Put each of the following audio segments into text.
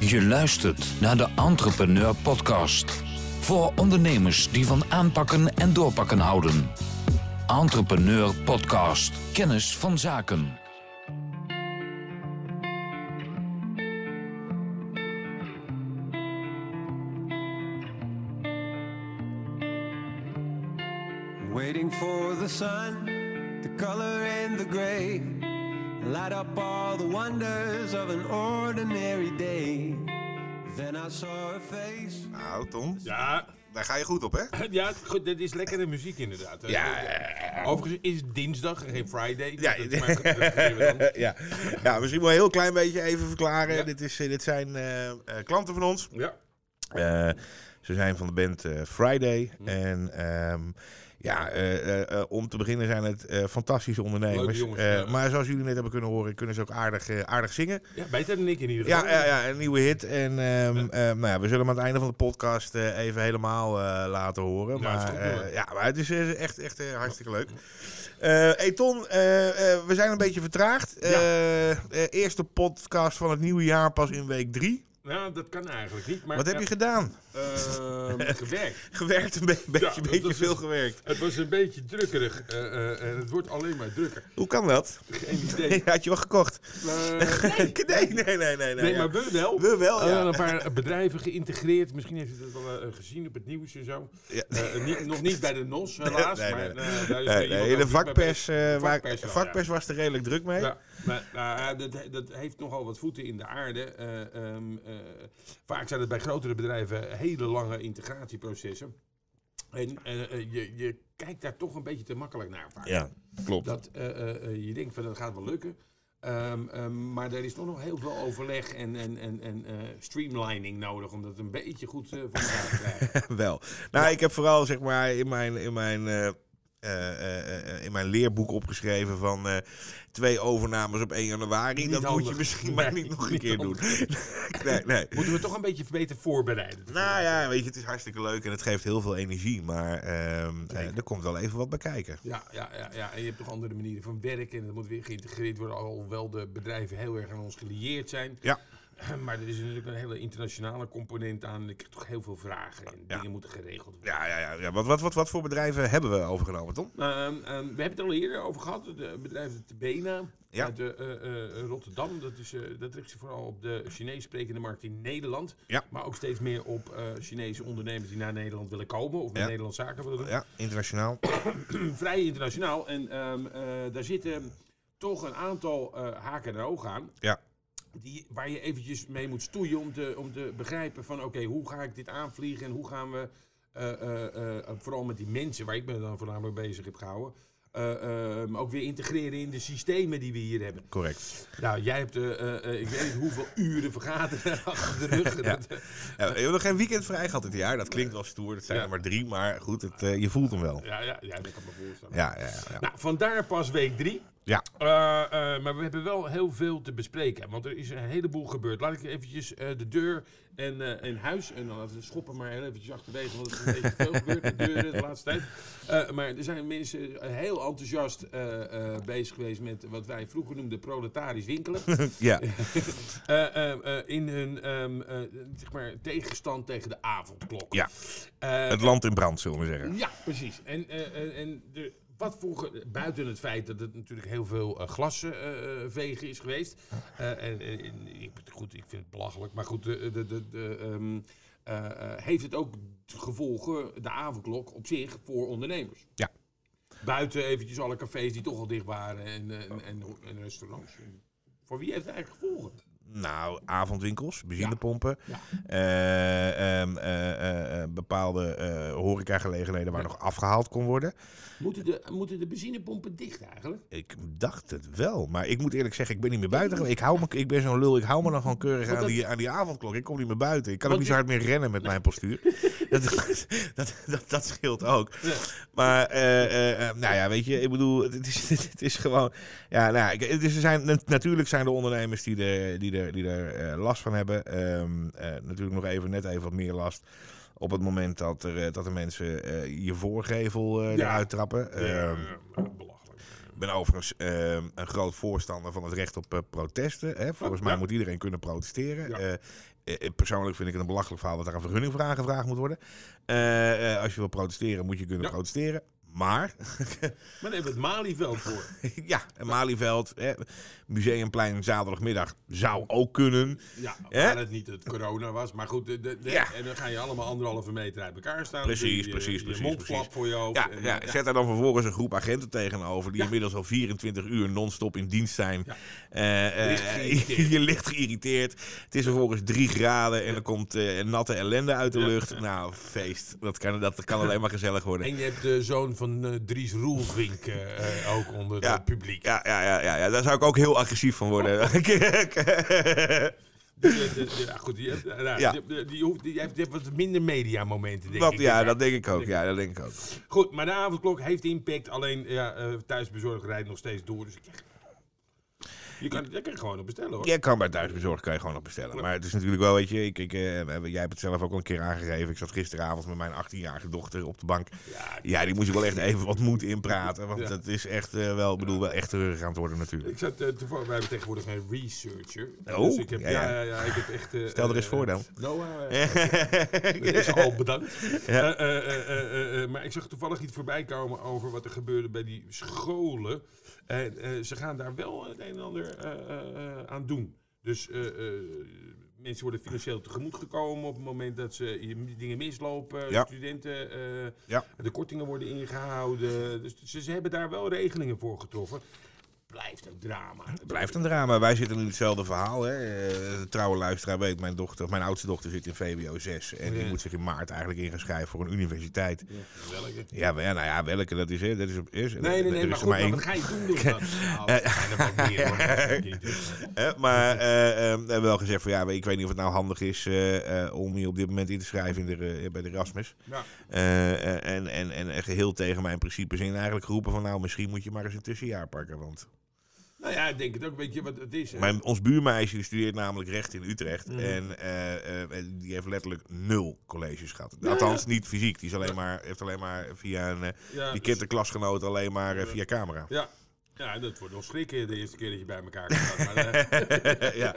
Je luistert naar de Entrepreneur Podcast. Voor ondernemers die van aanpakken en doorpakken houden. Entrepreneur Podcast. Kennis van zaken. Waiting for the sun to color in the gray. Light up all the wonders of an ordinary day. Then I saw a face. Nou, Tom, Ja, daar ga je goed op, hè? ja goed, dit is lekkere muziek inderdaad. Ja, Overigens is het dinsdag en geen Friday. Ja, Dat is maar dat ja. ja, misschien wel een heel klein beetje even verklaren. Ja. Dit, is, eh, dit zijn eh, eh, klanten van ons. Ja. Eh, ze zijn van de band eh, Friday. Hm. En ehm, ja, eh, eh, eh, om te beginnen zijn het fantastische ondernemers. Leuke jongens, ja. Maar zoals jullie net hebben kunnen horen, kunnen ze ook aardig, aardig zingen. ja, beter dan ik in ieder geval. ja, ja, een nieuwe hit. En ehm, eh, nou ja, we zullen hem aan het einde van de podcast even helemaal laten horen. Maar, goed, ja, maar het is echt, echt hartstikke leuk. Eh Eton, we zijn een beetje vertraagd. Eerste podcast van het nieuwe jaar pas in week drie. Ja, dat kan eigenlijk niet. Maar, Wat heb je gedaan? Ehm, gewerkt. Gewerkt, een be- beetje, beetje veel gewerkt. Het was een beetje drukkerig eh, eh, en het wordt alleen maar drukker. Hoe kan dat? Geen idee. Had je wel gekocht? Eh, Nee, nee, nee, nee. Nee, nee, ja. maar we wel. We wel, ja. een paar bedrijven geïntegreerd. Misschien heeft u dat wel gezien op het nieuws en zo. Ja. Niet, nog niet bij de NOS, helaas. Nee, nee. daar is Nee, nee, in de vakpers, De vakpers was er redelijk druk mee. Ja, maar nou, dat, dat heeft nogal wat voeten in de aarde. Eh, vaak zijn het bij grotere bedrijven hele lange integratieprocessen. En eh, eh, je, je kijkt daar toch een beetje te makkelijk naar vaak. Ja, klopt. Dat eh, eh, eh, je denkt van dat gaat wel lukken. Ehm, ehm, maar er is toch nog heel veel overleg en, en, en, en eh, streamlining nodig om dat een beetje goed eh, voor elkaar te krijgen. Wel. Nou, ik heb vooral zeg maar in mijn, in mijn, eh, eh, eh, eh, in mijn leerboek opgeschreven van eh, twee overnames op 1 januari. Niet dat moet je misschien maar Nee, niet nog een niet keer doen. nee, nee. Moeten we toch een beetje beter voorbereiden? Nou ja, weet je, het is hartstikke leuk en het geeft heel veel energie. Maar ehm, eh, er komt wel even wat bij kijken. Ja, ja, ja, ja, en je hebt toch andere manieren van werken en dat moet weer geïntegreerd worden, alhoewel de bedrijven heel erg aan ons gelieerd zijn. Ja. Maar er is natuurlijk een hele internationale component aan. Ik krijg toch heel veel vragen en Ja. dingen moeten geregeld worden. Ja, ja, ja. ja. Wat, wat, wat, wat voor bedrijven hebben we overgenomen, Tom? Ehm, ehm, we hebben het al eerder over gehad. Het bedrijf de Tebena Ja. uit eh, eh, eh, Rotterdam. Dat, is, eh, dat richt zich vooral op de Chinees sprekende markt in Nederland. Ja. Maar ook steeds meer op Chinese ondernemers die naar Nederland willen komen. Of met. Nederland zaken willen doen. Ja, internationaal. vrij internationaal. En ehm, eh, daar zitten toch een aantal haken en ogen aan. Ja. Die, waar je eventjes mee moet stoeien om te, om te begrijpen van oké, hoe ga ik dit aanvliegen en hoe gaan we, eh, eh, eh, vooral met die mensen waar ik me dan voornamelijk bezig heb gehouden, eh, ehm, ook weer integreren in de systemen die we hier hebben. Correct. Nou, jij hebt, ik weet niet hoeveel uren vergaderen achter de rug. Ja. Dat, Ja, we hebben nog geen weekend vrij gehad dit jaar. Dat klinkt wel stoer. Dat zijn Ja. er maar drie. Maar goed, het, je voelt hem wel. ja, ja, ja, dat kan me voorstellen. Ja, ja, ja. ja. Nou, vandaar pas week drie. Ja. Eh, eh, maar we hebben wel heel veel te bespreken. Want er is een heleboel gebeurd. Laat ik eventjes eh, de deur en, en huis. En dan laten we schoppen maar heel eventjes achterwege. Want het is een beetje veel gebeurd. De deuren de laatste tijd. Maar er zijn mensen heel enthousiast bezig geweest met wat wij vroeger noemden proletarisch winkelen. ja. In hun ehm, eh, zeg maar, tegenstand tegen de avondklok. Ja. Het land in brand, zullen we zeggen. ja, precies. En, en de, wat voor, ge- buiten het feit dat het natuurlijk heel veel uh, glasvegen is geweest. eh, en, en- en ik, goed, ik vind het belachelijk. Maar goed, de, de, de, ehm, eh, eh, heeft het ook gevolgen, de avondklok op zich, voor ondernemers. Ja. Buiten eventjes alle cafés die toch al dicht waren en, eh, en, en, en restaurants. Voor wie heeft het eigenlijk gevolgen? Nou, avondwinkels, benzinepompen. Ja. ehm, eh, eh, eh, bepaalde eh horecagelegenheden waar Ja. nog afgehaald kon worden. Moeten de, moeten de benzinepompen dicht eigenlijk? Ik dacht het wel, maar ik moet eerlijk zeggen, ik ben niet meer buiten. Ik, hou me, ik ben zo'n lul, ik hou me nog gewoon keurig aan dat- die, aan die avondklok. Ik kom niet meer buiten. Ik kan ook niet zo hard meer rennen met mijn postuur. dat, dat, dat, dat scheelt ook. Ja. Maar, eh, eh, nou ja, weet je, ik bedoel, het is, het is gewoon... Ja, nou, ja, het is, er zijn, nat- natuurlijk zijn er ondernemers die er, die er, die er eh, last van hebben. Ehm, eh, natuurlijk nog even, net even wat meer last op het moment dat, er, eh, dat de mensen je voorgevel Ja. eruit trappen. Ja, Ehm, belachelijk. ben overigens eh, een groot voorstander van het recht op eh, protesten. Hè. Volgens mij moet iedereen kunnen protesteren. Ja. Persoonlijk vind ik het een belachelijk verhaal dat er een vergunning voor aangevraagd moet worden. Als je wil protesteren, moet je kunnen Ja. protesteren. Maar, Maar we het Malieveld voor. ja, een Malieveld, hè, Museumplein zaterdagmiddag zou ook kunnen. Ja, Hè? waar het niet het corona was. Maar goed, de, de, de- Ja. en dan ga je allemaal anderhalve meter uit elkaar staan. Precies, je, precies, je precies, mondflap precies. voor je hoofd. Ja, en, ja, eh, zet daar dan vervolgens een groep agenten tegenover die inmiddels al 24 uur non-stop in dienst zijn. Eh, eh, geïrriteerd. je ligt geïrriteerd. Het is vervolgens 3 graden en er komt eh, natte ellende uit de lucht. Nou, feest. Dat kan, dat kan alleen maar gezellig worden. En je hebt de zoon van eh, Dries Roelvink eh, ook onder Ja. het publiek. Ja, ja, ja, ja, ja, daar zou ik ook heel agressief van worden. Die, heeft, wat minder mediamomenten, denk Dat, ik. ja, dat denk ik ook. Ja, dat denk ik ook. Goed, maar de avondklok heeft impact. Alleen ja, thuisbezorgd rijdt nog steeds door. Dus ik je kan, je kan gewoon nog bestellen hoor. Je kan bij thuisbezorgd kan je gewoon nog bestellen. Maar het is natuurlijk wel, weet je, ik, ik, eh, jij hebt het zelf ook al een keer aangegeven. Ik zat gisteravond met mijn 18-jarige dochter op de bank. Ja, Ja, die moest je wel echt even wat moed inpraten. Want dat is echt eh, wel, ik bedoel, wel echt terug aan het worden natuurlijk. Ik zat uh, toevallig, wij hebben tegenwoordig een researcher. Oh, dus ik heb, ja, ja, ja. ik heb echt... eh, Stel er eens eh, voor dan. Noah, eh, dat is al bedankt. Eh, eh, eh, eh, eh, maar ik zag toevallig iets voorbij komen over wat er gebeurde bij die scholen. En eh, ze gaan daar wel het een en ander eh, eh, aan doen. Dus eh, mensen worden financieel tegemoet gekomen op het moment dat ze dingen mislopen. Ja. Studenten, Ja. de kortingen worden ingehouden. Dus ze, ze hebben daar wel regelingen voor getroffen. Blijft een drama. Het blijft een drama. Wij zitten in hetzelfde verhaal. Hè. Eh, De trouwe luisteraar weet, mijn, dochter, mijn oudste dochter zit in VWO 6. En die moet zich in maart eigenlijk in gaan schrijven voor een universiteit. Ja, welke? Ja, maar ja, nou ja, welke dat is, hè. Dat is, op- is Nee, nee, nee, maar goed, maar wat ga je doen? doen? Nou, dat maar we hebben wel gezegd van ja, ik weet niet of het nou handig is eh, om je op dit moment in te schrijven in de, bij de Erasmus. Ja. En, en, en geheel tegen mijn principes in eigenlijk geroepen van nou, misschien moet je maar eens een tussenjaar pakken. Want Nou ja, ik denk het ook. Weet je wat het is? hè? mijn, ons buurmeisje studeert namelijk recht in Utrecht. En eh, eh, die heeft letterlijk nul colleges gehad. Ja, Althans, niet fysiek. Die is alleen maar, heeft alleen maar via een... eh, ja, die dus- kent de klasgenoot alleen maar via camera. ja. Ja, dat wordt nog schrikken de eerste keer dat je bij elkaar gaat. Maar, eh, ja.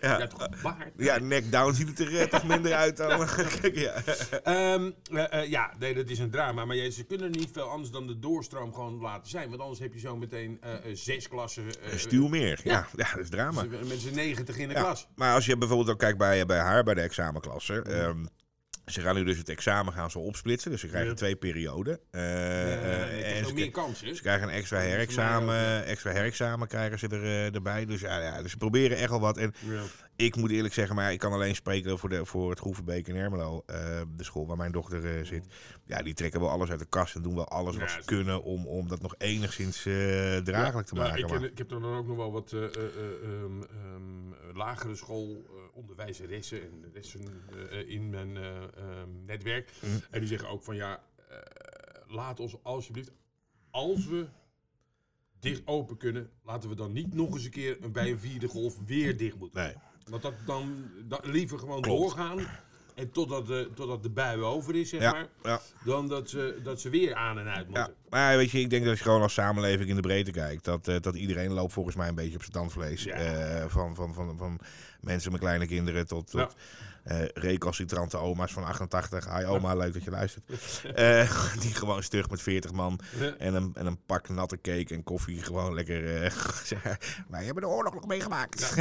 ja. Ja. toch een baard. ja, neck down ziet het er eh, toch minder uit dan... Kijk, ja. Ehm, eh, ja, nee, dat is een drama. Maar je, ze kunnen niet veel anders dan de doorstroom gewoon laten zijn. Want anders heb je zo meteen eh, zes klassen. Een stuw meer. Ja, ja, dat is drama. Met z'n negentig in de klas. maar als je bijvoorbeeld ook kijkt bij, bij haar, bij de examenklasse. ehm, ze gaan nu dus het examen gaan ze opsplitsen. Dus ze krijgen Ja. twee perioden. Eh, Eh, eh, en ze, meer kansen. ze krijgen een extra herexamen. Extra herexamen krijgen ze er, eh, erbij. Dus ja, ja, dus ze proberen echt wel wat. En Ja. Ik moet eerlijk zeggen, maar ik kan alleen spreken voor, de, voor het Groevenbeek in Ermelo. eh, de school waar mijn dochter eh, zit. Ja, die trekken wel alles uit de kast en doen wel alles wat ze kunnen om, om dat nog enigszins eh, draaglijk te Ja, maken. ik, maar- ken- ik heb dan ook nog wel wat eh, eh, eh, ehm, ehm, lagere school eh, onderwijzeressen en lessen eh, in mijn eh, ehm, netwerk. Mhm. En die zeggen ook van ja, eh, laat ons alsjeblieft, als we dicht open kunnen, laten we dan niet nog eens een keer bij een vierde golf weer dicht moeten. nee. Want dat dan, dan liever gewoon Klopt. doorgaan. En totdat de, totdat de bui over is, zeg Ja, maar. ja. Dan dat ze, dat ze weer aan en uit Ja, moeten. maar weet je, ik denk dat je gewoon als samenleving in de breedte kijkt. Dat, eh, dat iedereen loopt volgens mij een beetje op zijn tandvlees. Ja. Eh, van, van, van, van mensen met kleine kinderen tot, tot recalcitrante oma's van 88. Hi oma, leuk dat je luistert. Eh, die gewoon stug met 40 man en een, en een pak natte cake en koffie gewoon lekker zeggen. Wij hebben de oorlog nog meegemaakt.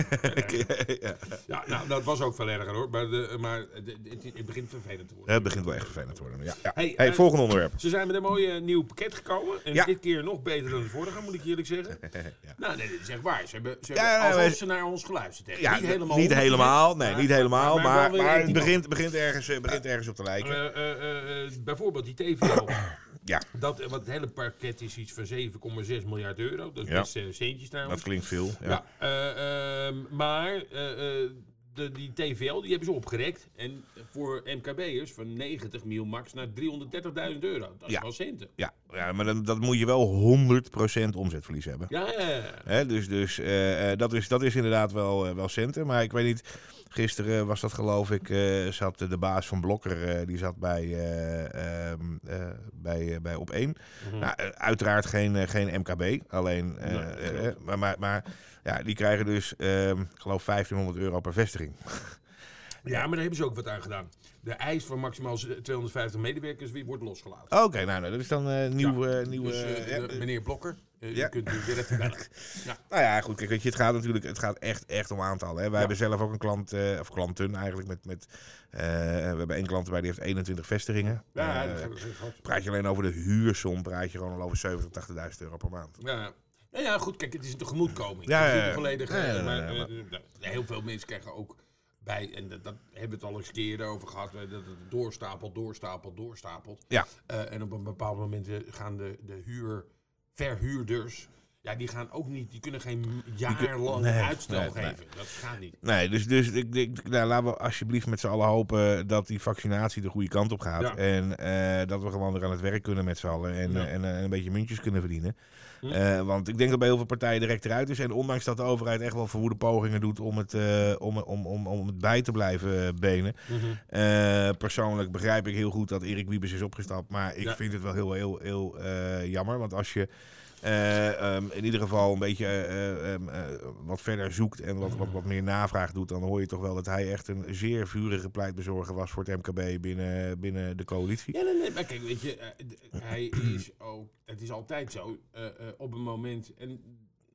Ja. Ja, nou, dat was ook veel erger hoor. Maar, de, maar het, het begint vervelend te worden. Het begint wel echt vervelend te worden. Ja, ja. Hey, Hey, volgende onderwerp. Ze zijn met een mooi nieuw pakket gekomen. En dit keer nog beter dan de vorige, moet ik eerlijk zeggen. Ja. Nou, nee, dit is echt waar. Ze hebben, ze hebben alsof ze naar ons geluisterd hebben. Ja, niet helemaal. niet 100%, helemaal. Nee, niet helemaal. maar maar het begint, begint, ergens, eh, begint ergens op te lijken. Eh, eh, bijvoorbeeld die TVO. Ja, dat, want het hele pakket is iets van 7,6 miljard euro. Dat is Ja. best centjes trouwens. dat klinkt veel. Ja. Ja, eh, ehm, maar eh, eh, de, die TVL die hebben ze opgerekt. En voor MKB'ers van 90 mil max naar 330.000 euro. Dat is Ja. wel centen. Ja, ja maar dan, dat moet je wel 100% omzetverlies hebben. Ja, ja, ja. Hè, dus dus eh, eh, dat, is, dat is inderdaad wel, wel centen. Maar ik weet niet, gisteren was dat geloof ik, eh, zat de baas van Blokker, eh, die zat bij, eh, ehm, eh, bij, bij Op 1. Mhm. Nou, uiteraard geen, geen MKB, alleen, Nee, maar, maar, maar ja, die krijgen dus, ehm, ik geloof 1500 euro per vestiging. Ja, maar daar hebben ze ook wat aan gedaan. De eis van maximaal 250 medewerkers wie wordt losgelaten. Oké, nou, nou, dat is dan eh nieuw, Ja, eh, nieuw dus, eh, de- meneer Blokker, Ja. je kunt u weer even bellen. Nou ja, goed. Kijk, weet je, het gaat natuurlijk het gaat echt, echt om aantallen. Hè. Wij hebben zelf ook een klant, of klanten eigenlijk, met, met we hebben één klant bij die heeft 21 vestigingen. Ja, dat praat je alleen over de huursom, praat je gewoon al over 70, 80.000 euro per maand. Ja. Nou ja, goed, kijk, het is een tegemoetkoming. Ja, volledig, maar, heel veel mensen krijgen ook bij, en dat, dat hebben we het al eens keer over gehad, eh, dat het doorstapelt, doorstapelt, doorstapelt. Ja. Eh, en op een bepaald moment eh, gaan de, de huur, verhuurders, ja, die gaan ook niet, die kunnen geen jaar lang nee, uitstel nee, nee. geven. Dat gaat niet. Nee, dus, dus ik denk, nou, laten we alsjeblieft met z'n allen hopen dat die vaccinatie de goede kant op gaat. Ja. En dat we gewoon weer aan het werk kunnen met z'n allen en, Ja. eh, en, eh, een beetje muntjes kunnen verdienen. Hm. Eh, want ik denk dat bij heel veel partijen direct eruit is. En ondanks dat de overheid echt wel verwoede pogingen doet om het, eh, om, om, om, om het bij te blijven eh, benen. Mhm. Persoonlijk begrijp ik heel goed dat Erik Wiebes is opgestapt. Maar ik Ja. vind het wel heel, heel, heel jammer. Want als je eh, ehm, in ieder geval een beetje eh, ehm, eh, wat verder zoekt en wat, wat, wat meer navraag doet, dan hoor je toch wel dat hij echt een zeer vurige pleitbezorger was voor het MKB binnen, binnen de coalitie. Ja, nee, nee, maar kijk, weet je, hij is ook, het is altijd zo, op een moment, en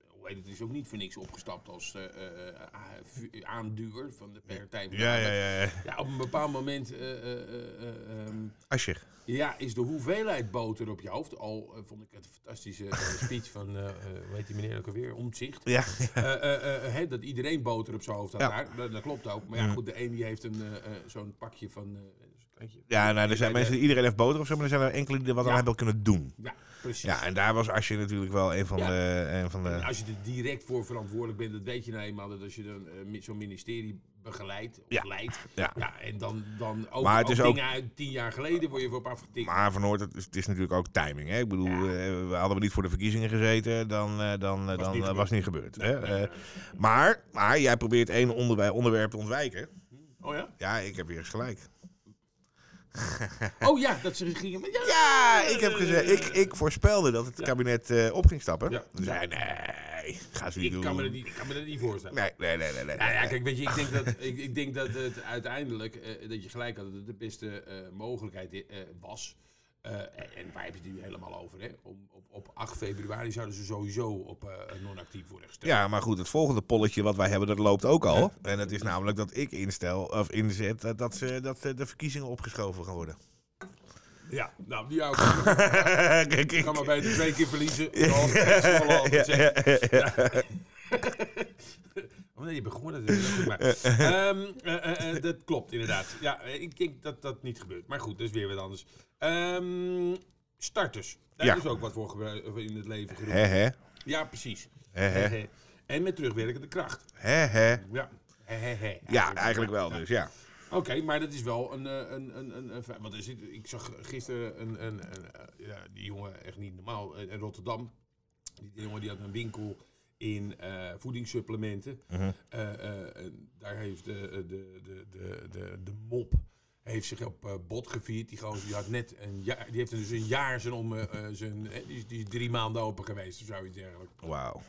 hoe heet het, is ook niet voor niks opgestapt als eh, eh, a- vu- aanduwer van de Partij. Ja, ja, ja. ja. Ja, op een bepaald moment eh, eh, eh, eh, ehm, Ascher. ja, is de hoeveelheid boter op je hoofd, al eh, vond ik het een fantastische eh, speech van, eh, eh, hoe heet die meneer ook alweer, Omtzigt. Ja. Eh, eh, eh, hè, dat iedereen boter op zijn hoofd had Ja. daar. Dat, dat klopt ook. Maar ja, Mm. goed, de een die heeft een, eh, eh, zo'n pakje van... eh, ja, nou, er zijn mensen, iedereen heeft boter of zo, maar er zijn er enkele die er wat aan hebben kunnen doen. Ja, precies. Ja, en daar was Ascher natuurlijk wel een van Ja. de... Een van En de als je er direct voor verantwoordelijk bent, dat weet je nou eenmaal. Dat als je dan mi- zo'n ministerie begeleidt, of Ja. leidt. ja. Ja, en dan, dan ook, Maar het ook is ook- dingen uit tien jaar geleden word je voor op afgetikt. Maar van Noord, het is, het is natuurlijk ook timing. Hè? Ik bedoel, eh, we hadden we niet voor de verkiezingen gezeten, dan, eh, dan, Was dan niet was het niet gebeurd. Nee, hè? nee, maar, maar jij probeert één onderwerp, onderwerp te ontwijken. Oh ja? Ja, ik heb weer eens gelijk. Oh ja, dat ze gingen... Ja, Ja, ik heb gezegd, ik, ik voorspelde dat het kabinet eh, op ging stappen. Ja. Zei nee, ga ze niet ik, doen. kan me dat niet, ik kan me dat niet voorstellen. Nee, nee, nee, nee. nee, Nou ja, kijk, weet je, ik denk dat, ik, ik denk dat het uiteindelijk, eh, dat je gelijk had, dat het de beste eh, mogelijkheid was. Eh, en, en waar heb je het nu helemaal over? Hè? Om, op, op 8 februari zouden ze sowieso op eh, non-actief worden gesteld. Ja, maar goed, het volgende polletje wat wij hebben, dat loopt ook al. En dat is namelijk dat ik instel, of inzet, eh, dat, ze, dat de verkiezingen opgeschoven gaan worden. Ja, nou, die ook. Ik kan maar beter twee keer verliezen. Oh nee, je begon eh, eh, Dat klopt, inderdaad. Ja, ik denk dat dat niet gebeurt. Maar goed, dat is weer wat anders. Ehm, starters. Daar Ja. is ook wat voor in het leven geroepen. Ja, precies. En met terugwerkende kracht. Ja. He. Ja, eigenlijk wel dus, ja. Oké, maar dat is wel een. eh, een, een, een, zit, ik zag gisteren een, een, een, eh, ja, die jongen echt niet normaal eh, in Rotterdam. Die jongen die had een winkel in voedingssupplementen. Mhm. Daar heeft de, de, de, de, de, de mop heeft zich op eh, bot gevierd. Die gozer die had net een jaar, die heeft dus een jaar zijn om eh, eh, zijn, die, is- die is drie maanden open geweest of zoiets dergelijks. Wauw.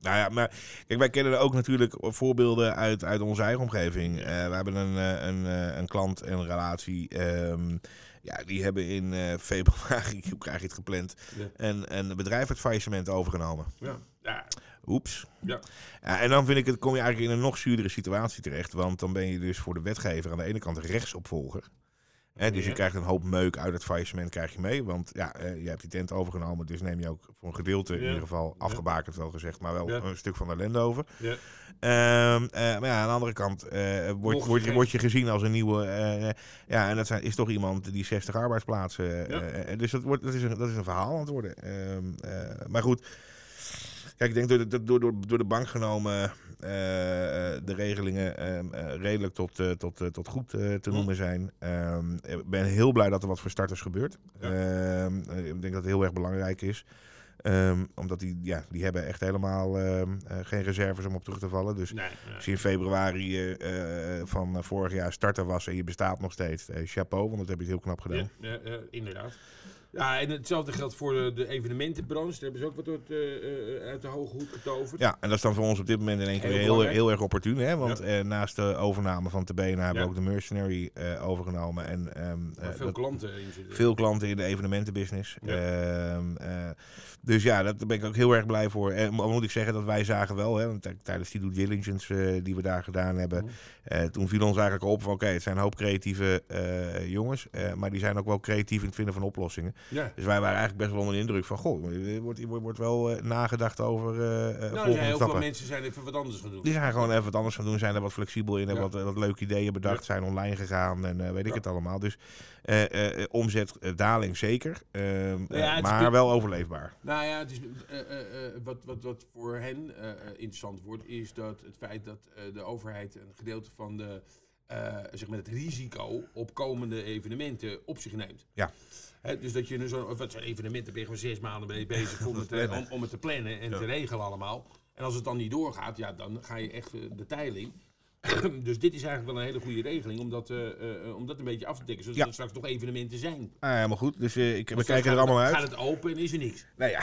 Nou ja, maar kijk, wij kennen er ook natuurlijk voorbeelden uit, uit onze eigen omgeving. Eh, we hebben een, eh, een, eh, een klant en een relatie. ehm, ja, die hebben in eh, februari, hoe krijg je het gepland, Ja. een, een bedrijf het faillissement overgenomen. Ja, ja, Oeps. ja. Ja, en dan vind ik het, kom je eigenlijk in een nog zuurdere situatie terecht. Want dan ben je dus voor de wetgever aan de ene kant rechtsopvolger. Hè, dus je krijgt een hoop meuk uit het faillissement krijg je mee. Want ja, eh, je hebt die tent overgenomen. Dus neem je ook voor een gedeelte in ieder geval afgebakend wel gezegd. Maar wel een stuk van de ellende over. ja. Ehm, eh, maar ja, aan de andere kant eh wordt word je, word je gezien als een nieuwe... eh, eh, ja, en dat zijn, is toch iemand die 60 arbeidsplaatsen... eh, eh, dus dat, wordt, dat, is een, dat is een verhaal aan het worden. Ehm, eh, maar goed... Kijk, ik denk door de, door, door, door de bank genomen eh, eh, de regelingen ehm, eh, redelijk tot, tot, tot goed te noemen zijn. Ehm, Ik ben heel blij dat er wat voor starters gebeurt. Ja. Ehm, eh, ik denk dat het heel erg belangrijk is. Omdat die, ja, die hebben echt helemaal geen reserves om op terug te vallen. Dus Nee, nee. als je in februari van vorig jaar starter was en je bestaat nog steeds, chapeau, want dat heb je heel knap gedaan. Ja, inderdaad. Ja, en hetzelfde geldt voor de, de evenementenbranche. Daar hebben ze ook wat uit, eh, eh, uit de hoge hoed getoverd. Ja, en dat is dan voor ons op dit moment in één keer Heel heel, erg opportun. Hè? Want Ja. eh, naast de overname van Tebena hebben we Ja. ook de Mercenary overgenomen. En ehm, eh, veel dat- klanten in zitten. veel klanten in de evenementenbusiness. Ja. Ehm, eh, dus ja, daar ben ik ook heel erg blij voor. En mo- moet ik zeggen dat wij zagen wel, hè, want tijdens die due diligence die we daar gedaan hebben, Mhm. toen viel ons eigenlijk op van oké, het zijn een hoop creatieve jongens, maar die zijn ook wel creatief in het vinden van oplossingen. Ja. Dus wij waren eigenlijk best wel onder de indruk van, goh, er wordt, wordt, wordt wel eh, nagedacht over eh eh, Nou, volgende heel veel stappen. mensen zijn even wat anders gaan doen. Die zijn gewoon even wat anders gaan doen, zijn er wat flexibel in, hebben wat, wat leuke ideeën bedacht, zijn online gegaan en weet ik het allemaal. Dus eh, omzetdaling zeker, ehm, eh, is maar wel overleefbaar. Nou ja, het is, wat, wat, wat voor hen interessant wordt, is dat het feit dat de overheid een gedeelte van de, eh, zeg maar het risico op komende evenementen op zich neemt. Ja. Dus dat je nu zo'n wat zo'n evenementen ben je gewoon zes maanden mee bezig om, het, eh, om, om het te plannen en Ja. te regelen allemaal. En als het dan niet doorgaat, ja, dan ga je echt eh, de tijl in. dus dit is eigenlijk wel een hele goede regeling om dat, eh, eh, om dat een beetje af te dekken, zodat Ja. er straks nog evenementen zijn. Ah, helemaal goed, dus eh, ik, we kijken er gaat- allemaal uit. Gaat het open en is er niks. Nee, ja.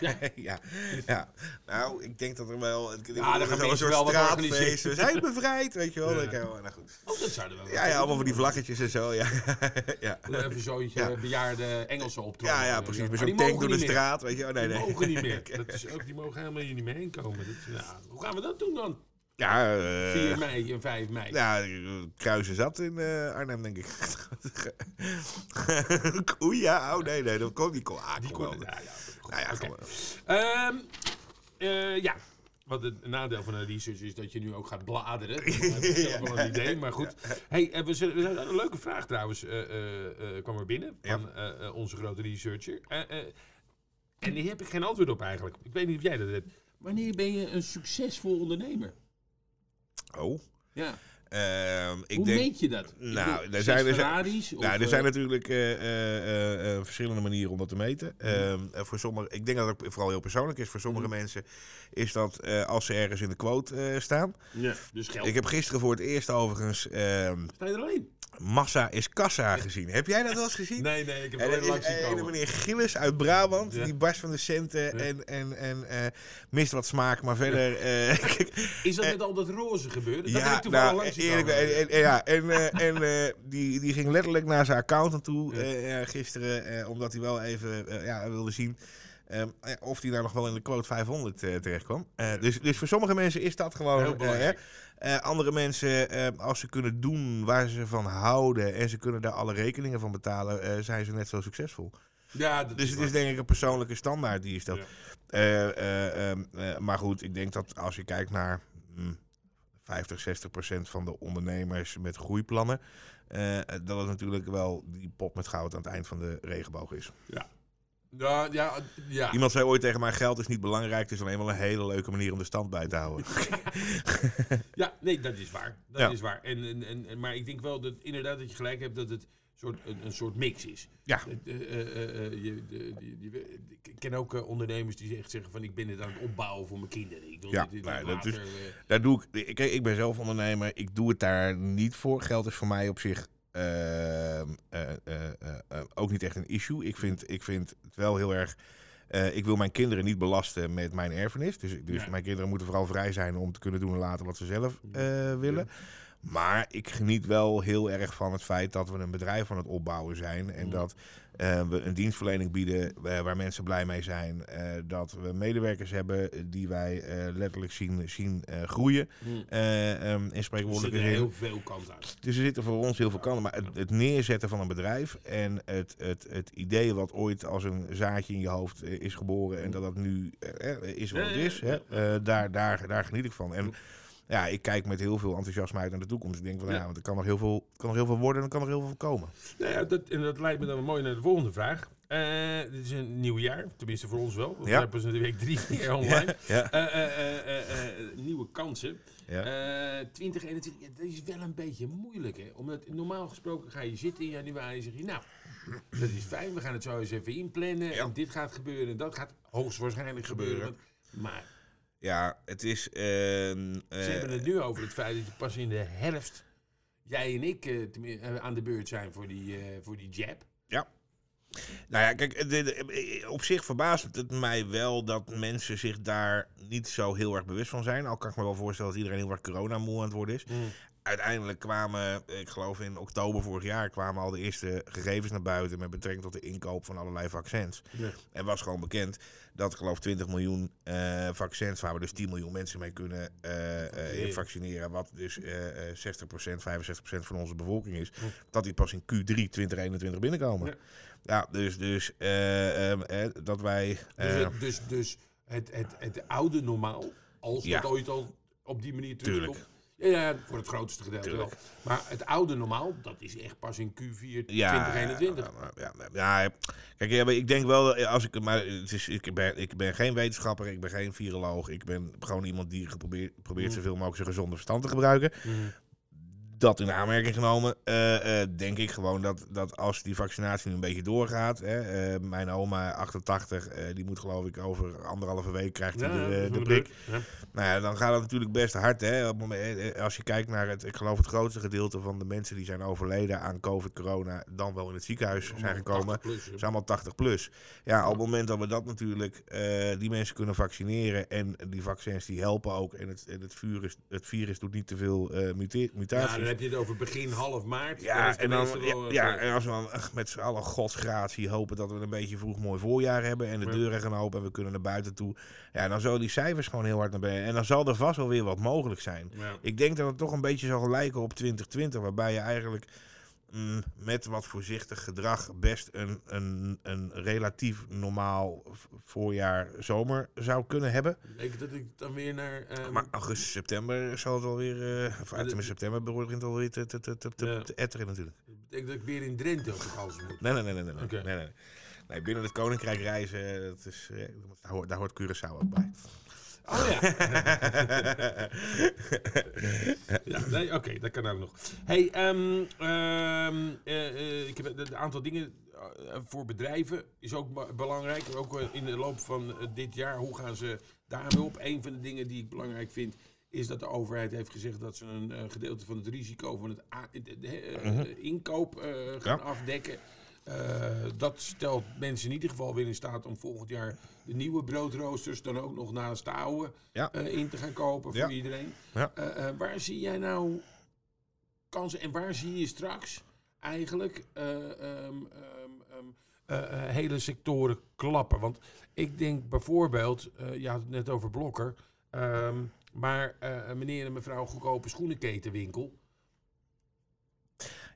Ja. ja. ja. Nou, ik denk dat er wel... Ik, ik- dan er gaan mensen soort wel wat. We zijn bevrijd, weet je wel. Ja. Oh, nou goed. Oh, dat zouden we wel Ja, ja, allemaal van die vlaggetjes en zo. Ja, ja. Even zo'n Ja. bejaarde Engelsen optrommelen. ja, ja precies. Met zo'n tank door de straat, weet je. Oh, nee, Die nee. mogen niet meer. Dat is ook, die mogen helemaal hier niet meer heen komen. Dat, ja, hoe gaan we dat doen dan? Ja, eh, 4 mei en 5 mei. Ja, kruisen zat in eh, Arnhem, denk ik. Oei, ja. Oh, nee, nee. Dat kon niet. Ah, die kon, ja, ja, goed, Nou ja, wel. Ehm, eh, ja. Want het nadeel van een research is dat je nu ook gaat bladeren. Heb zelf wel een idee, maar goed. Hey, eh, we zullen- een leuke vraag trouwens eh, eh, eh, kwam er binnen van eh, eh, onze grote researcher. Eh, eh, en die heb ik geen antwoord op eigenlijk. Ik weet niet of jij dat hebt. Wanneer ben je een succesvol ondernemer? Oh. Ja. Ehm, ik Hoe denk... meet je dat? Ik Nou, bedoel, er zijn- er zijn- Ferraris? Nou, er zijn natuurlijk eh, eh, eh, eh, verschillende manieren om dat te meten. Ehm, eh, voor sommige, ik denk dat het vooral heel persoonlijk is. Voor sommige Mhm. mensen is dat als ze ergens in de quote staan. Ja, dus geld. Ik heb gisteren voor het eerst overigens ehm, Sta je er alleen? Massa is Kassa gezien. Heb jij dat wel eens gezien? Nee, nee, ik heb En alleen langs zien komen. meneer Gillis uit Brabant. Ja. Die barst van de centen Ja. en, en, en mist wat smaak. Maar verder... Is dat met al dat roze gebeurd? Dat heb ja, ik toevallig nou, eerlijk, komen. en, ja, en, eh, en eh, die, die ging letterlijk naar zijn accountant toe eh, eh, gisteren, eh, omdat hij wel even eh, ja, wilde zien ehm, eh, of hij daar nog wel in de quote 500 eh, terecht kwam. Eh, dus, dus voor sommige mensen is dat gewoon... Heel eh, belangrijk. hè. Eh, andere mensen, eh, als ze kunnen doen waar ze van houden en ze kunnen daar alle rekeningen van betalen, eh, zijn ze net zo succesvol. Ja, dat Dus is het is denk ik een persoonlijke standaard die. Ja. Eh, eh, ehm, eh, maar goed, ik denk dat als je kijkt naar hm, 50, 60 procent van de ondernemers met groeiplannen, eh, dat het natuurlijk wel die pot met goud aan het eind van de regenboog is. Ja, ja, ja. Iemand zei ooit tegen mij, geld is niet belangrijk, het is alleen wel een hele leuke manier om de stand bij te houden. Ja, nee, dat is waar. Dat Ja. is waar. En, en, en- maar ik denk wel dat inderdaad dat je gelijk hebt dat het soort, een, een soort mix is. Ja. Eh, eh, eh, ik ken ook ondernemers die echt zeggen van ik ben het aan het opbouwen voor mijn kinderen. Ik wil Ja, dit, dit dat is- Daar doe ik, kijk, ik ben zelf ondernemer, ik doe het daar niet voor. Geld is voor mij op zich ook niet echt een issue. Ik vind, ik vind het wel heel erg. ik wil mijn kinderen niet belasten met mijn erfenis. Dus, dus Ja. mijn kinderen moeten vooral vrij zijn om te kunnen doen en laten wat ze zelf willen. Maar ik geniet wel heel erg van het feit dat we een bedrijf aan het opbouwen zijn. En Mm. dat eh, we een dienstverlening bieden eh, waar mensen blij mee zijn. eh, dat we medewerkers hebben die wij letterlijk zien, zien groeien. eh, ehm, in Er zit spreekwoordelijke er zin. heel veel kant uit. Dus er zitten voor ons heel veel kanten. Maar het, het neerzetten van een bedrijf en het, het, het idee wat ooit als een zaadje in je hoofd is geboren en dat dat nu is wat het is, hè, daar, daar, daar geniet ik van. En ja, ik kijk met heel veel enthousiasme uit naar de toekomst. Ik denk van Ja. ja, want er kan nog heel veel, kan nog heel veel worden en er kan nog heel veel komen. Nou ja, dat, en dat leidt me dan mooi naar de volgende vraag. Eh, dit is een nieuw jaar, tenminste voor ons wel. Ja. we hebben pas de week drie keer online. Ja. Eh, eh, nieuwe kansen. Ja. Eh 2021, ja, dat is wel een beetje moeilijk. Hè? Omdat normaal gesproken ga je zitten in januari en zeg je... Nou, dat is fijn, we gaan het zo eens even inplannen. En dit gaat gebeuren en dat gaat hoogstwaarschijnlijk gebeuren. Gebeuren. Maar Ja, het is... ehm, ze eh, hebben het nu over het feit dat je pas in de herfst... Jij en ik eh, eh, aan de beurt zijn voor die, voor die jab. Nou ja, kijk, de- de- op zich verbaast het mij wel dat mensen zich daar niet zo heel erg bewust van zijn. Al kan ik me wel voorstellen dat iedereen heel erg coronamoe aan het worden is. Uiteindelijk kwamen, ik geloof in oktober vorig jaar, kwamen al de eerste gegevens naar buiten met betrekking tot de inkoop van allerlei vaccins. Ja. En was gewoon bekend dat, ik geloof, 20 miljoen eh, vaccins, waar we dus 10 miljoen mensen mee kunnen eh, eh, Vaccineren. wat dus eh, eh, 60%, 65% van onze bevolking is, dat die pas in Q3 2021 binnenkomen. Ja. Ja, dus, dus eh, ehm, eh, dat wij. Dus, het, dus, dus het, het, het oude normaal, als dat ooit al op die manier terugkomt. Ja, voor het grootste gedeelte Tuurlijk. wel. Maar het oude normaal, dat is echt pas in Q4 ja, 2021. Ja, ja, ja, kijk, ik denk wel, dat als ik, maar het is, ik, ben, ik ben geen wetenschapper, ik ben geen viroloog, ik ben gewoon iemand die geprobeerd, probeert Mm. zoveel mogelijk zijn gezonde verstand te gebruiken. Mhm. Dat in aanmerking genomen, eh, eh, denk ik gewoon dat, dat als die vaccinatie nu een beetje doorgaat. Hè, eh, mijn oma, 88, eh, die moet geloof ik over anderhalve week krijgt de, dat de prik. Ja. Nou ja, dan gaat het natuurlijk best hard. Hè? Als je kijkt naar het, ik geloof het grootste gedeelte van de mensen die zijn overleden aan COVID, corona, dan wel in het ziekenhuis zijn gekomen. 80 plus, hè. zijn allemaal 80 plus. Ja, op het moment dat we dat natuurlijk, die mensen kunnen vaccineren en die vaccins die helpen ook en het, en het, virus, het virus doet niet te veel mutaties. Dan heb je het over begin half maart. Ja, en dan, ja, wel, ja, eh, en als we dan ach, met z'n allen godsgratie hopen dat we een beetje vroeg mooi voorjaar hebben en de Ja. deuren gaan open en we kunnen naar buiten toe. Ja, dan zullen die cijfers gewoon heel hard naar beneden. En dan zal er vast wel weer wat mogelijk zijn. Ik denk dat het toch een beetje zal lijken op 2020, waarbij je eigenlijk mm, met wat voorzichtig gedrag best een, een, een relatief normaal voorjaar zomer zou kunnen hebben. Betekent dat ik dan weer naar... ehm, Maar augustus, september zal het alweer, uh, of de- uit september begint het alweer te, te, te, te, te, Ja. te etteren natuurlijk. betekent dat ik weer in Drenthe op vakantie moet. Nee, nee, nee, nee. nee, nee, nee. Nee, binnen het Koninkrijk reizen, dat is, eh, daar, hoort, daar hoort Curaçao ook bij. Oh ja. ja nee, oké, dat kan ook nog. Hey, eh, ik heb een aantal dingen eh, voor bedrijven is ook be- belangrijk. Ook in de loop van dit jaar, hoe gaan ze daarmee op? Een van de dingen die ik belangrijk vind, is dat de overheid heeft gezegd dat ze een gedeelte van het risico van het a- de- de- eh, inkoop gaan Ja. afdekken. Eh, dat stelt mensen in ieder geval weer in staat om volgend jaar de nieuwe broodroosters dan ook nog naast de oude Ja. eh, in te gaan kopen voor iedereen. Eh, waar zie jij nou kansen en waar zie je straks eigenlijk eh, ehm, ehm, ehm, eh, eh, hele sectoren klappen? Want ik denk bijvoorbeeld, eh je had het net over Blokker, maar meneer en mevrouw goedkope schoenenketenwinkel.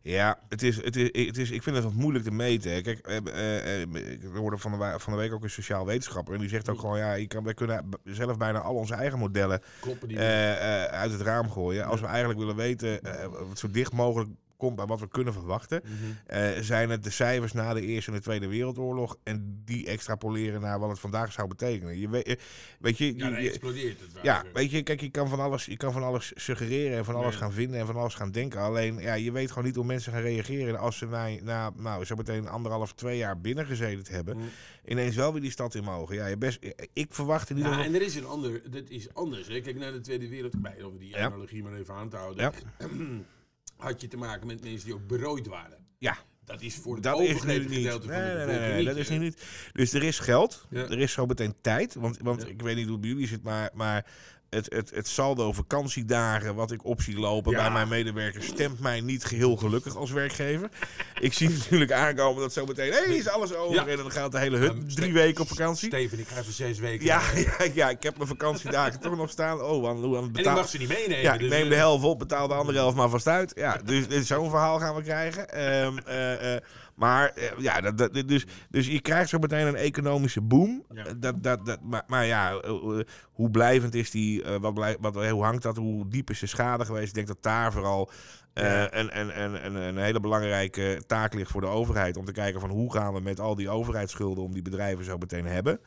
Ja, het is, het is, het is, ik vind het wat moeilijk te meten. hè. Kijk, eh, eh, eh, ik hoorde van de, van de week ook een sociaal wetenschapper. En die zegt ook gewoon, ja, je kan, wij kunnen zelf bijna al onze eigen modellen eh, eh, uit het raam gooien. Als we eigenlijk willen weten, eh, wat zo dicht mogelijk komt bij wat we kunnen verwachten, Mhm. eh, zijn het de cijfers na de Eerste en de Tweede Wereldoorlog en die extrapoleren naar wat het vandaag zou betekenen. Je weet, eh, weet je, ja, je- explodeert het. ja, water. weet je, kijk, je kan van alles, je kan van alles suggereren en van alles Ja. gaan vinden en van alles gaan denken. Alleen, ja, je weet gewoon niet hoe mensen gaan reageren als ze na, na nou, zo meteen anderhalf, twee jaar binnengezeten hebben. Mm. Ineens wel weer die stad in mogen. Ja, je best, ik verwacht in ieder Ja, geval... en er is een ander, dat is anders. Hè. Kijk naar de Tweede Wereldoorlog, om die Ja. analogie maar even aan te houden. Ja. Had je te maken met mensen die ook berooid waren. Ja, Dat is voor het dat overgrote niet. gedeelte van Nee, de nee, nee, niet, dat is nu niet. Dus er is geld, Ja. er is zo meteen tijd. Want, want Ja. ik weet niet hoe het bij jullie zit, maar, maar het, het, het saldo vakantiedagen wat ik op zie lopen Ja. bij mijn medewerkers stemt mij niet geheel gelukkig als werkgever. ik zie natuurlijk aankomen dat zo meteen, hé, is alles over. Ja. En dan gaat de hele hut drie weken op vakantie. Steven, ik ga even zes weken. Ja, ja, ja, ik heb mijn vakantiedagen toch nog staan. Oh, aan, hoe aan het En ik mag ze niet meenemen. Ja, ik dus, neem eh, de helft op, betaal de andere helft maar vast uit. Ja, dus, dus zo'n verhaal gaan we krijgen. Eh, Maar eh, ja, dat, dat, dus, dus je krijgt zo meteen een economische boom. Ja. Eh, Dat, dat, dat, maar, maar ja, eh, hoe blijvend is die? wat blij, wat, hoe hangt dat? Hoe diep is de schade geweest? Ik denk dat daar vooral een hele belangrijke taak ligt voor de overheid. Om te kijken van hoe gaan we met al die overheidsschulden om die bedrijven zo meteen hebben.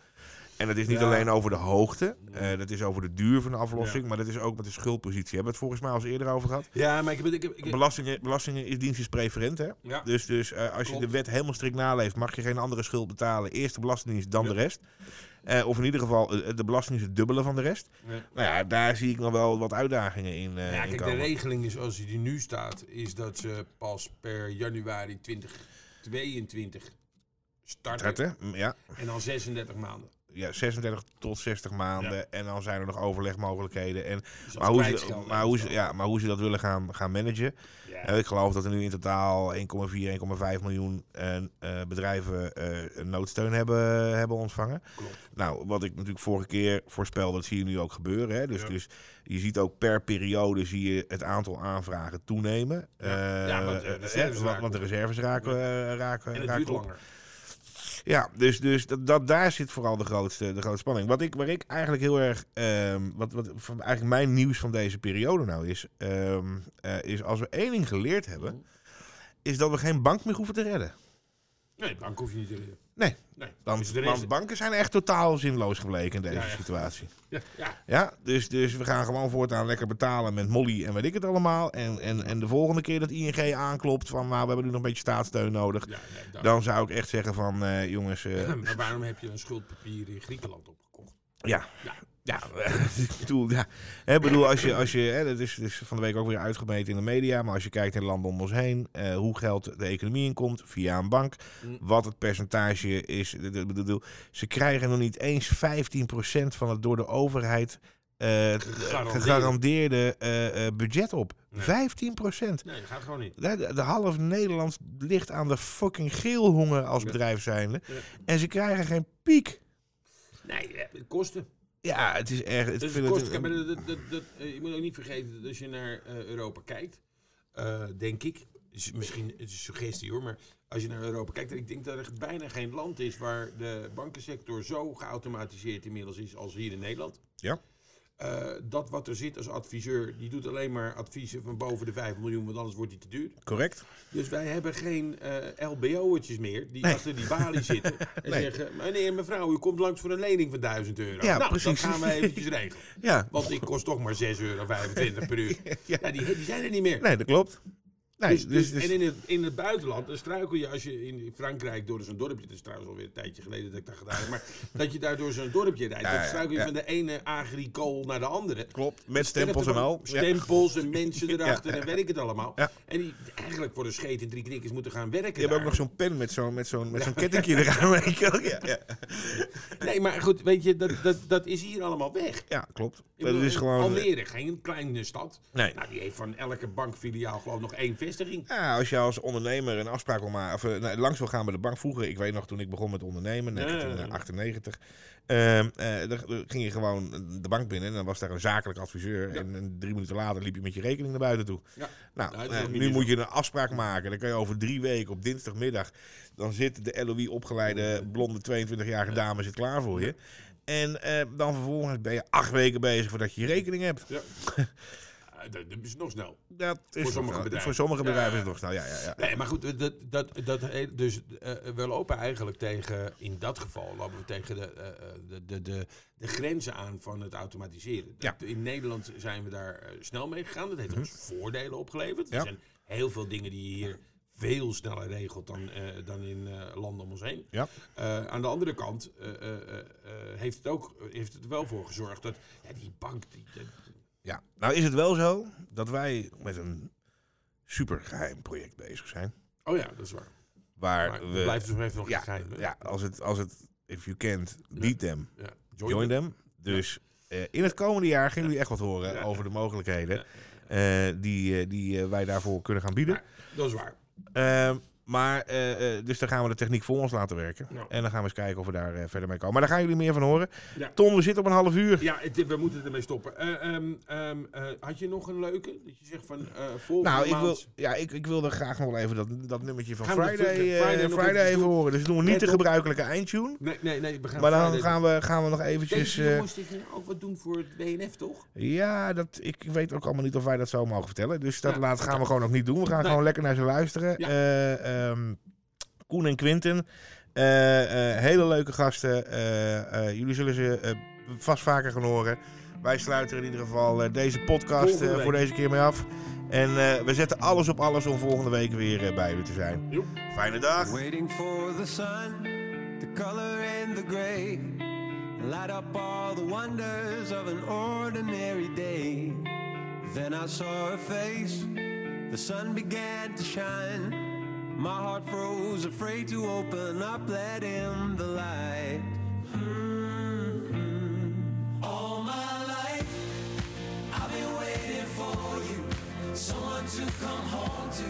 En dat is niet Ja. alleen over de hoogte, eh, dat is over de duur van de aflossing, Ja. maar dat is ook met de schuldpositie. Hebben we het volgens mij al eens eerder over gehad? Ja, maar ik heb... Ik heb, ik heb- Belastingen, belastingendienst is preferent, hè? ja. Dus, dus eh, als je de wet helemaal strikt naleeft, mag je geen andere schuld betalen. Eerst de belastingdienst, dan de rest. Eh, of in ieder geval, de belasting is het dubbele van de rest. Nou ja, daar zie ik nog wel wat uitdagingen in, Ja, in kijk, de regeling is zoals die nu staat, is dat ze pas per januari 2022 starten. Starten, mm, ja. En dan 36 maanden. Ja, 36 tot 60 maanden. Ja. En dan zijn er nog overlegmogelijkheden. En, Dus maar, hoe ze, maar, hoe ze, ja, maar hoe ze dat willen gaan, gaan managen. Ja. Ik geloof dat er nu in totaal 1,4, 1,5 miljoen eh, eh, bedrijven eh, noodsteun hebben, hebben ontvangen. Klopt. Nou, wat ik natuurlijk vorige keer voorspelde, dat zie je nu ook gebeuren. Hè? Dus, Ja. dus je ziet ook per periode zie je het aantal aanvragen toenemen. Ja. Ja, want de reserves raken want de op. reserves raken, raken, En het raken duurt op. langer. Ja, dus, dus dat, dat, daar zit vooral de grootste, de grootste spanning. Wat ik, waar ik eigenlijk heel erg, ehm, wat, wat van, eigenlijk mijn nieuws van deze periode nou is, ehm, eh, is als we één ding geleerd hebben, is dat we geen bank meer hoeven te redden. Nee, bank hoef je niet te redden. Nee, Nee. want, Dus want banken zijn echt totaal zinloos gebleken in deze Ja, ja. situatie. Ja, ja. Ja, dus, dus we gaan gewoon voortaan lekker betalen met Molly en weet ik het allemaal. En, en, en de volgende keer dat ING aanklopt van, nou, we hebben nu nog een beetje staatssteun nodig. Dan zou ik echt zeggen van, eh, jongens, eh, maar waarom heb je een schuldpapier in Griekenland opgekocht? Ja. Ja. Ja, ik bedoel, ja. Hè, bedoel, als je, als je hè, dat is, van de week ook weer uitgemeten in de media, maar als je kijkt naar landen om ons heen, eh, hoe geld de economie inkomt via een bank, Mm. wat het percentage is. Ik bedoel, ze krijgen nog niet eens 15% van het door de overheid eh, Gegarandeerde. eh, eh, budget op. Nee. 15%. Nee, dat gaat gewoon niet. De, de, half Nederland ligt aan de fucking geelhonger als bedrijf zijnde. En ze krijgen geen piek. Nee, eh, kosten. Ja, het is erg. Dus vind het het kost, een- maar dat, dat, dat, dat, je moet ook niet vergeten dat als je naar eh, Europa kijkt, eh, denk ik, is misschien het is een suggestie hoor, maar als je naar Europa kijkt, ik denk dat er bijna geen land is waar de bankensector zo geautomatiseerd inmiddels is als hier in Nederland. Ja. Eh, dat wat er zit als adviseur, die doet alleen maar adviezen van boven de 5 miljoen, want anders wordt die te duur. Correct. Dus wij hebben geen eh LBO'tjes meer die Nee. achter die balie zitten en Nee. zeggen, meneer, mevrouw, u komt langs voor een lening van 1000 euro. Ja, nou, precies. dat gaan we eventjes regelen. Ja. Want ik kost toch maar 6,25 euro per uur. Ja. Ja, die, die zijn er niet meer. Nee, dat klopt. Nee, dus, dus, dus- en in het, in het buitenland, dan struikel je als je in Frankrijk door zo'n dorpje, dat is trouwens alweer een tijdje geleden dat ik dat gedaan heb, maar dat je daar door zo'n dorpje rijdt, Ja, dan struikel je ja. van de ene agricole naar de andere. klopt. Met stempels en al. Ja. Stempels en mensen erachter en weet ik het allemaal. Ja. En die eigenlijk voor de scheet in drie knikkers moeten gaan werken Je hebt ook nog zo'n pen met zo'n met zo'n met zo'n kettingje eraan. weet. Ja, ja. Nee, maar goed, weet je, dat, dat, dat is hier allemaal weg. ja, klopt. Ik Dat bedoel, is gewoon. eh, Almere, geen kleine stad. Nee. Nou, die heeft van elke bankfiliaal geloof ik nog één vestiging. Ja, als je als ondernemer een afspraak wil maken, of eh, nou, langs wil gaan bij de bank. Vroeger, ik weet nog toen ik begon met ondernemen, Ja, ja, ja. 1998. ehm, eh, dan ging je gewoon de bank binnen en dan was daar een zakelijk adviseur. En, en drie minuten later liep je met je rekening naar buiten toe. Ja. Nou, Nou, eh, nu moet je een afspraak maken. Dan kan je over drie weken op dinsdagmiddag. Dan zit de LOE opgeleide blonde 22-jarige dame zit klaar voor je. En dan vervolgens ben je acht weken bezig voordat je je rekening hebt. Ja. Dat, is nog snel. Dat is Voor sommige bedrijven. Voor sommige bedrijven is het nog snel. Ja, ja, ja. Nee, maar goed, dat, dat, dat, dus eh, we lopen eigenlijk tegen, in dat geval, lopen we tegen de, eh, eh, de, de, de, de grenzen aan van het automatiseren. Ja. In Nederland zijn we daar snel mee gegaan. Dat heeft ons voordelen opgeleverd. Mhm. Ja. Er zijn heel veel dingen die je hier veel sneller regelt dan, dan in eh, landen om ons heen. Ja. Aan de andere kant heeft, het ook, heeft het er wel voor gezorgd dat ja, die bank... Die- Ja, nou is het wel zo dat wij met een supergeheim project bezig zijn. oh ja, dat is waar. Waar Maar we, blijft dus nog even nog ja, geheim. hè? ja, als het, als het, if you can't, beat them, Ja. join them. Dus eh, in het komende jaar gaan jullie echt wat horen over de mogelijkheden eh, die, eh, die wij daarvoor kunnen gaan bieden. Dat is waar. Maar, eh, eh, dus dan gaan we de techniek voor ons laten werken. Nou. En dan gaan we eens kijken of we daar eh, verder mee komen. Maar daar gaan jullie meer van horen. Ja. Tom, we zitten op een half uur. Ja, het- we moeten ermee stoppen. Eh, ehm, ehm, eh, had je nog een leuke? Dat je zegt van volgende Nou, ik, maand... wil, ja, ik, ik wilde graag nog wel even dat, dat nummertje van Friday, Friday Friday even horen. Dus doen we niet de gebruikelijke eindtune. Nee, nee, nee. We gaan Maar dan gaan we, gaan we nog eventjes... Deze jongens die gingen ook wat doen voor het WNF, toch? ja, dat, ik weet ook allemaal niet of wij dat zo mogen vertellen. Dus dat Ja, laat, gaan we gewoon ook niet doen. We gaan gewoon lekker naar ze luisteren. Ja. Ehm, Koen en Quinten. eh, eh, hele leuke gasten. Eh, eh, jullie zullen ze eh, vast vaker gaan horen. Wij sluiten er in ieder geval deze podcast eh, voor deze keer mee af. En eh, we zetten alles op alles om volgende week weer eh, bij jullie te zijn. Joep. Fijne dag. Waiting for the sun to color in the gray and light up all the wonders of an ordinary day. Then I saw her face, the sun began to shine. My heart froze, afraid to open up, let in the light. Mhm. All my life, I've been waiting for you. Someone to come home to,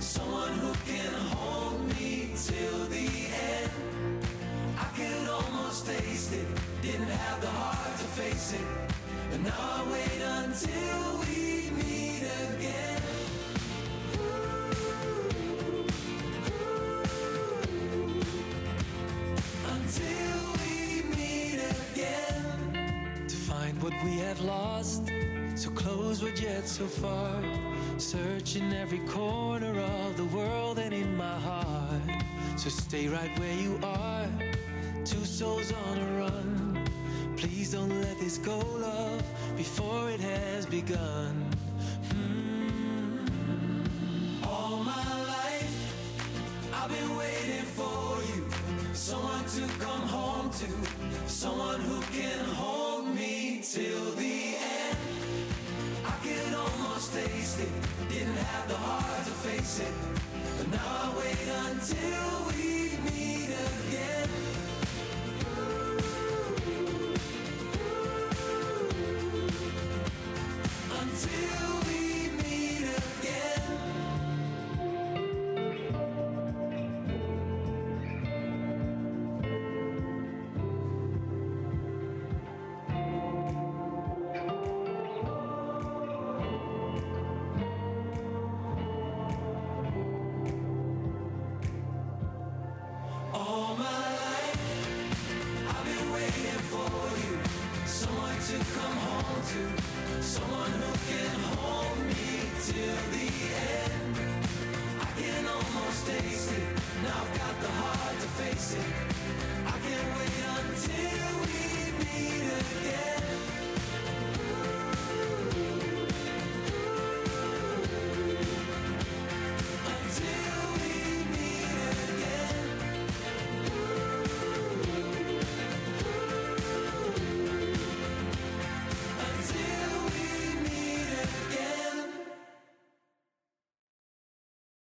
someone who can hold me till the end. I could almost taste it, didn't have the heart to face it. And now I wait until we Close but yet so far. Searching every corner of the world and in my heart. So stay right where you are. Two souls on a run. Please don't let this go, love, before it has begun. till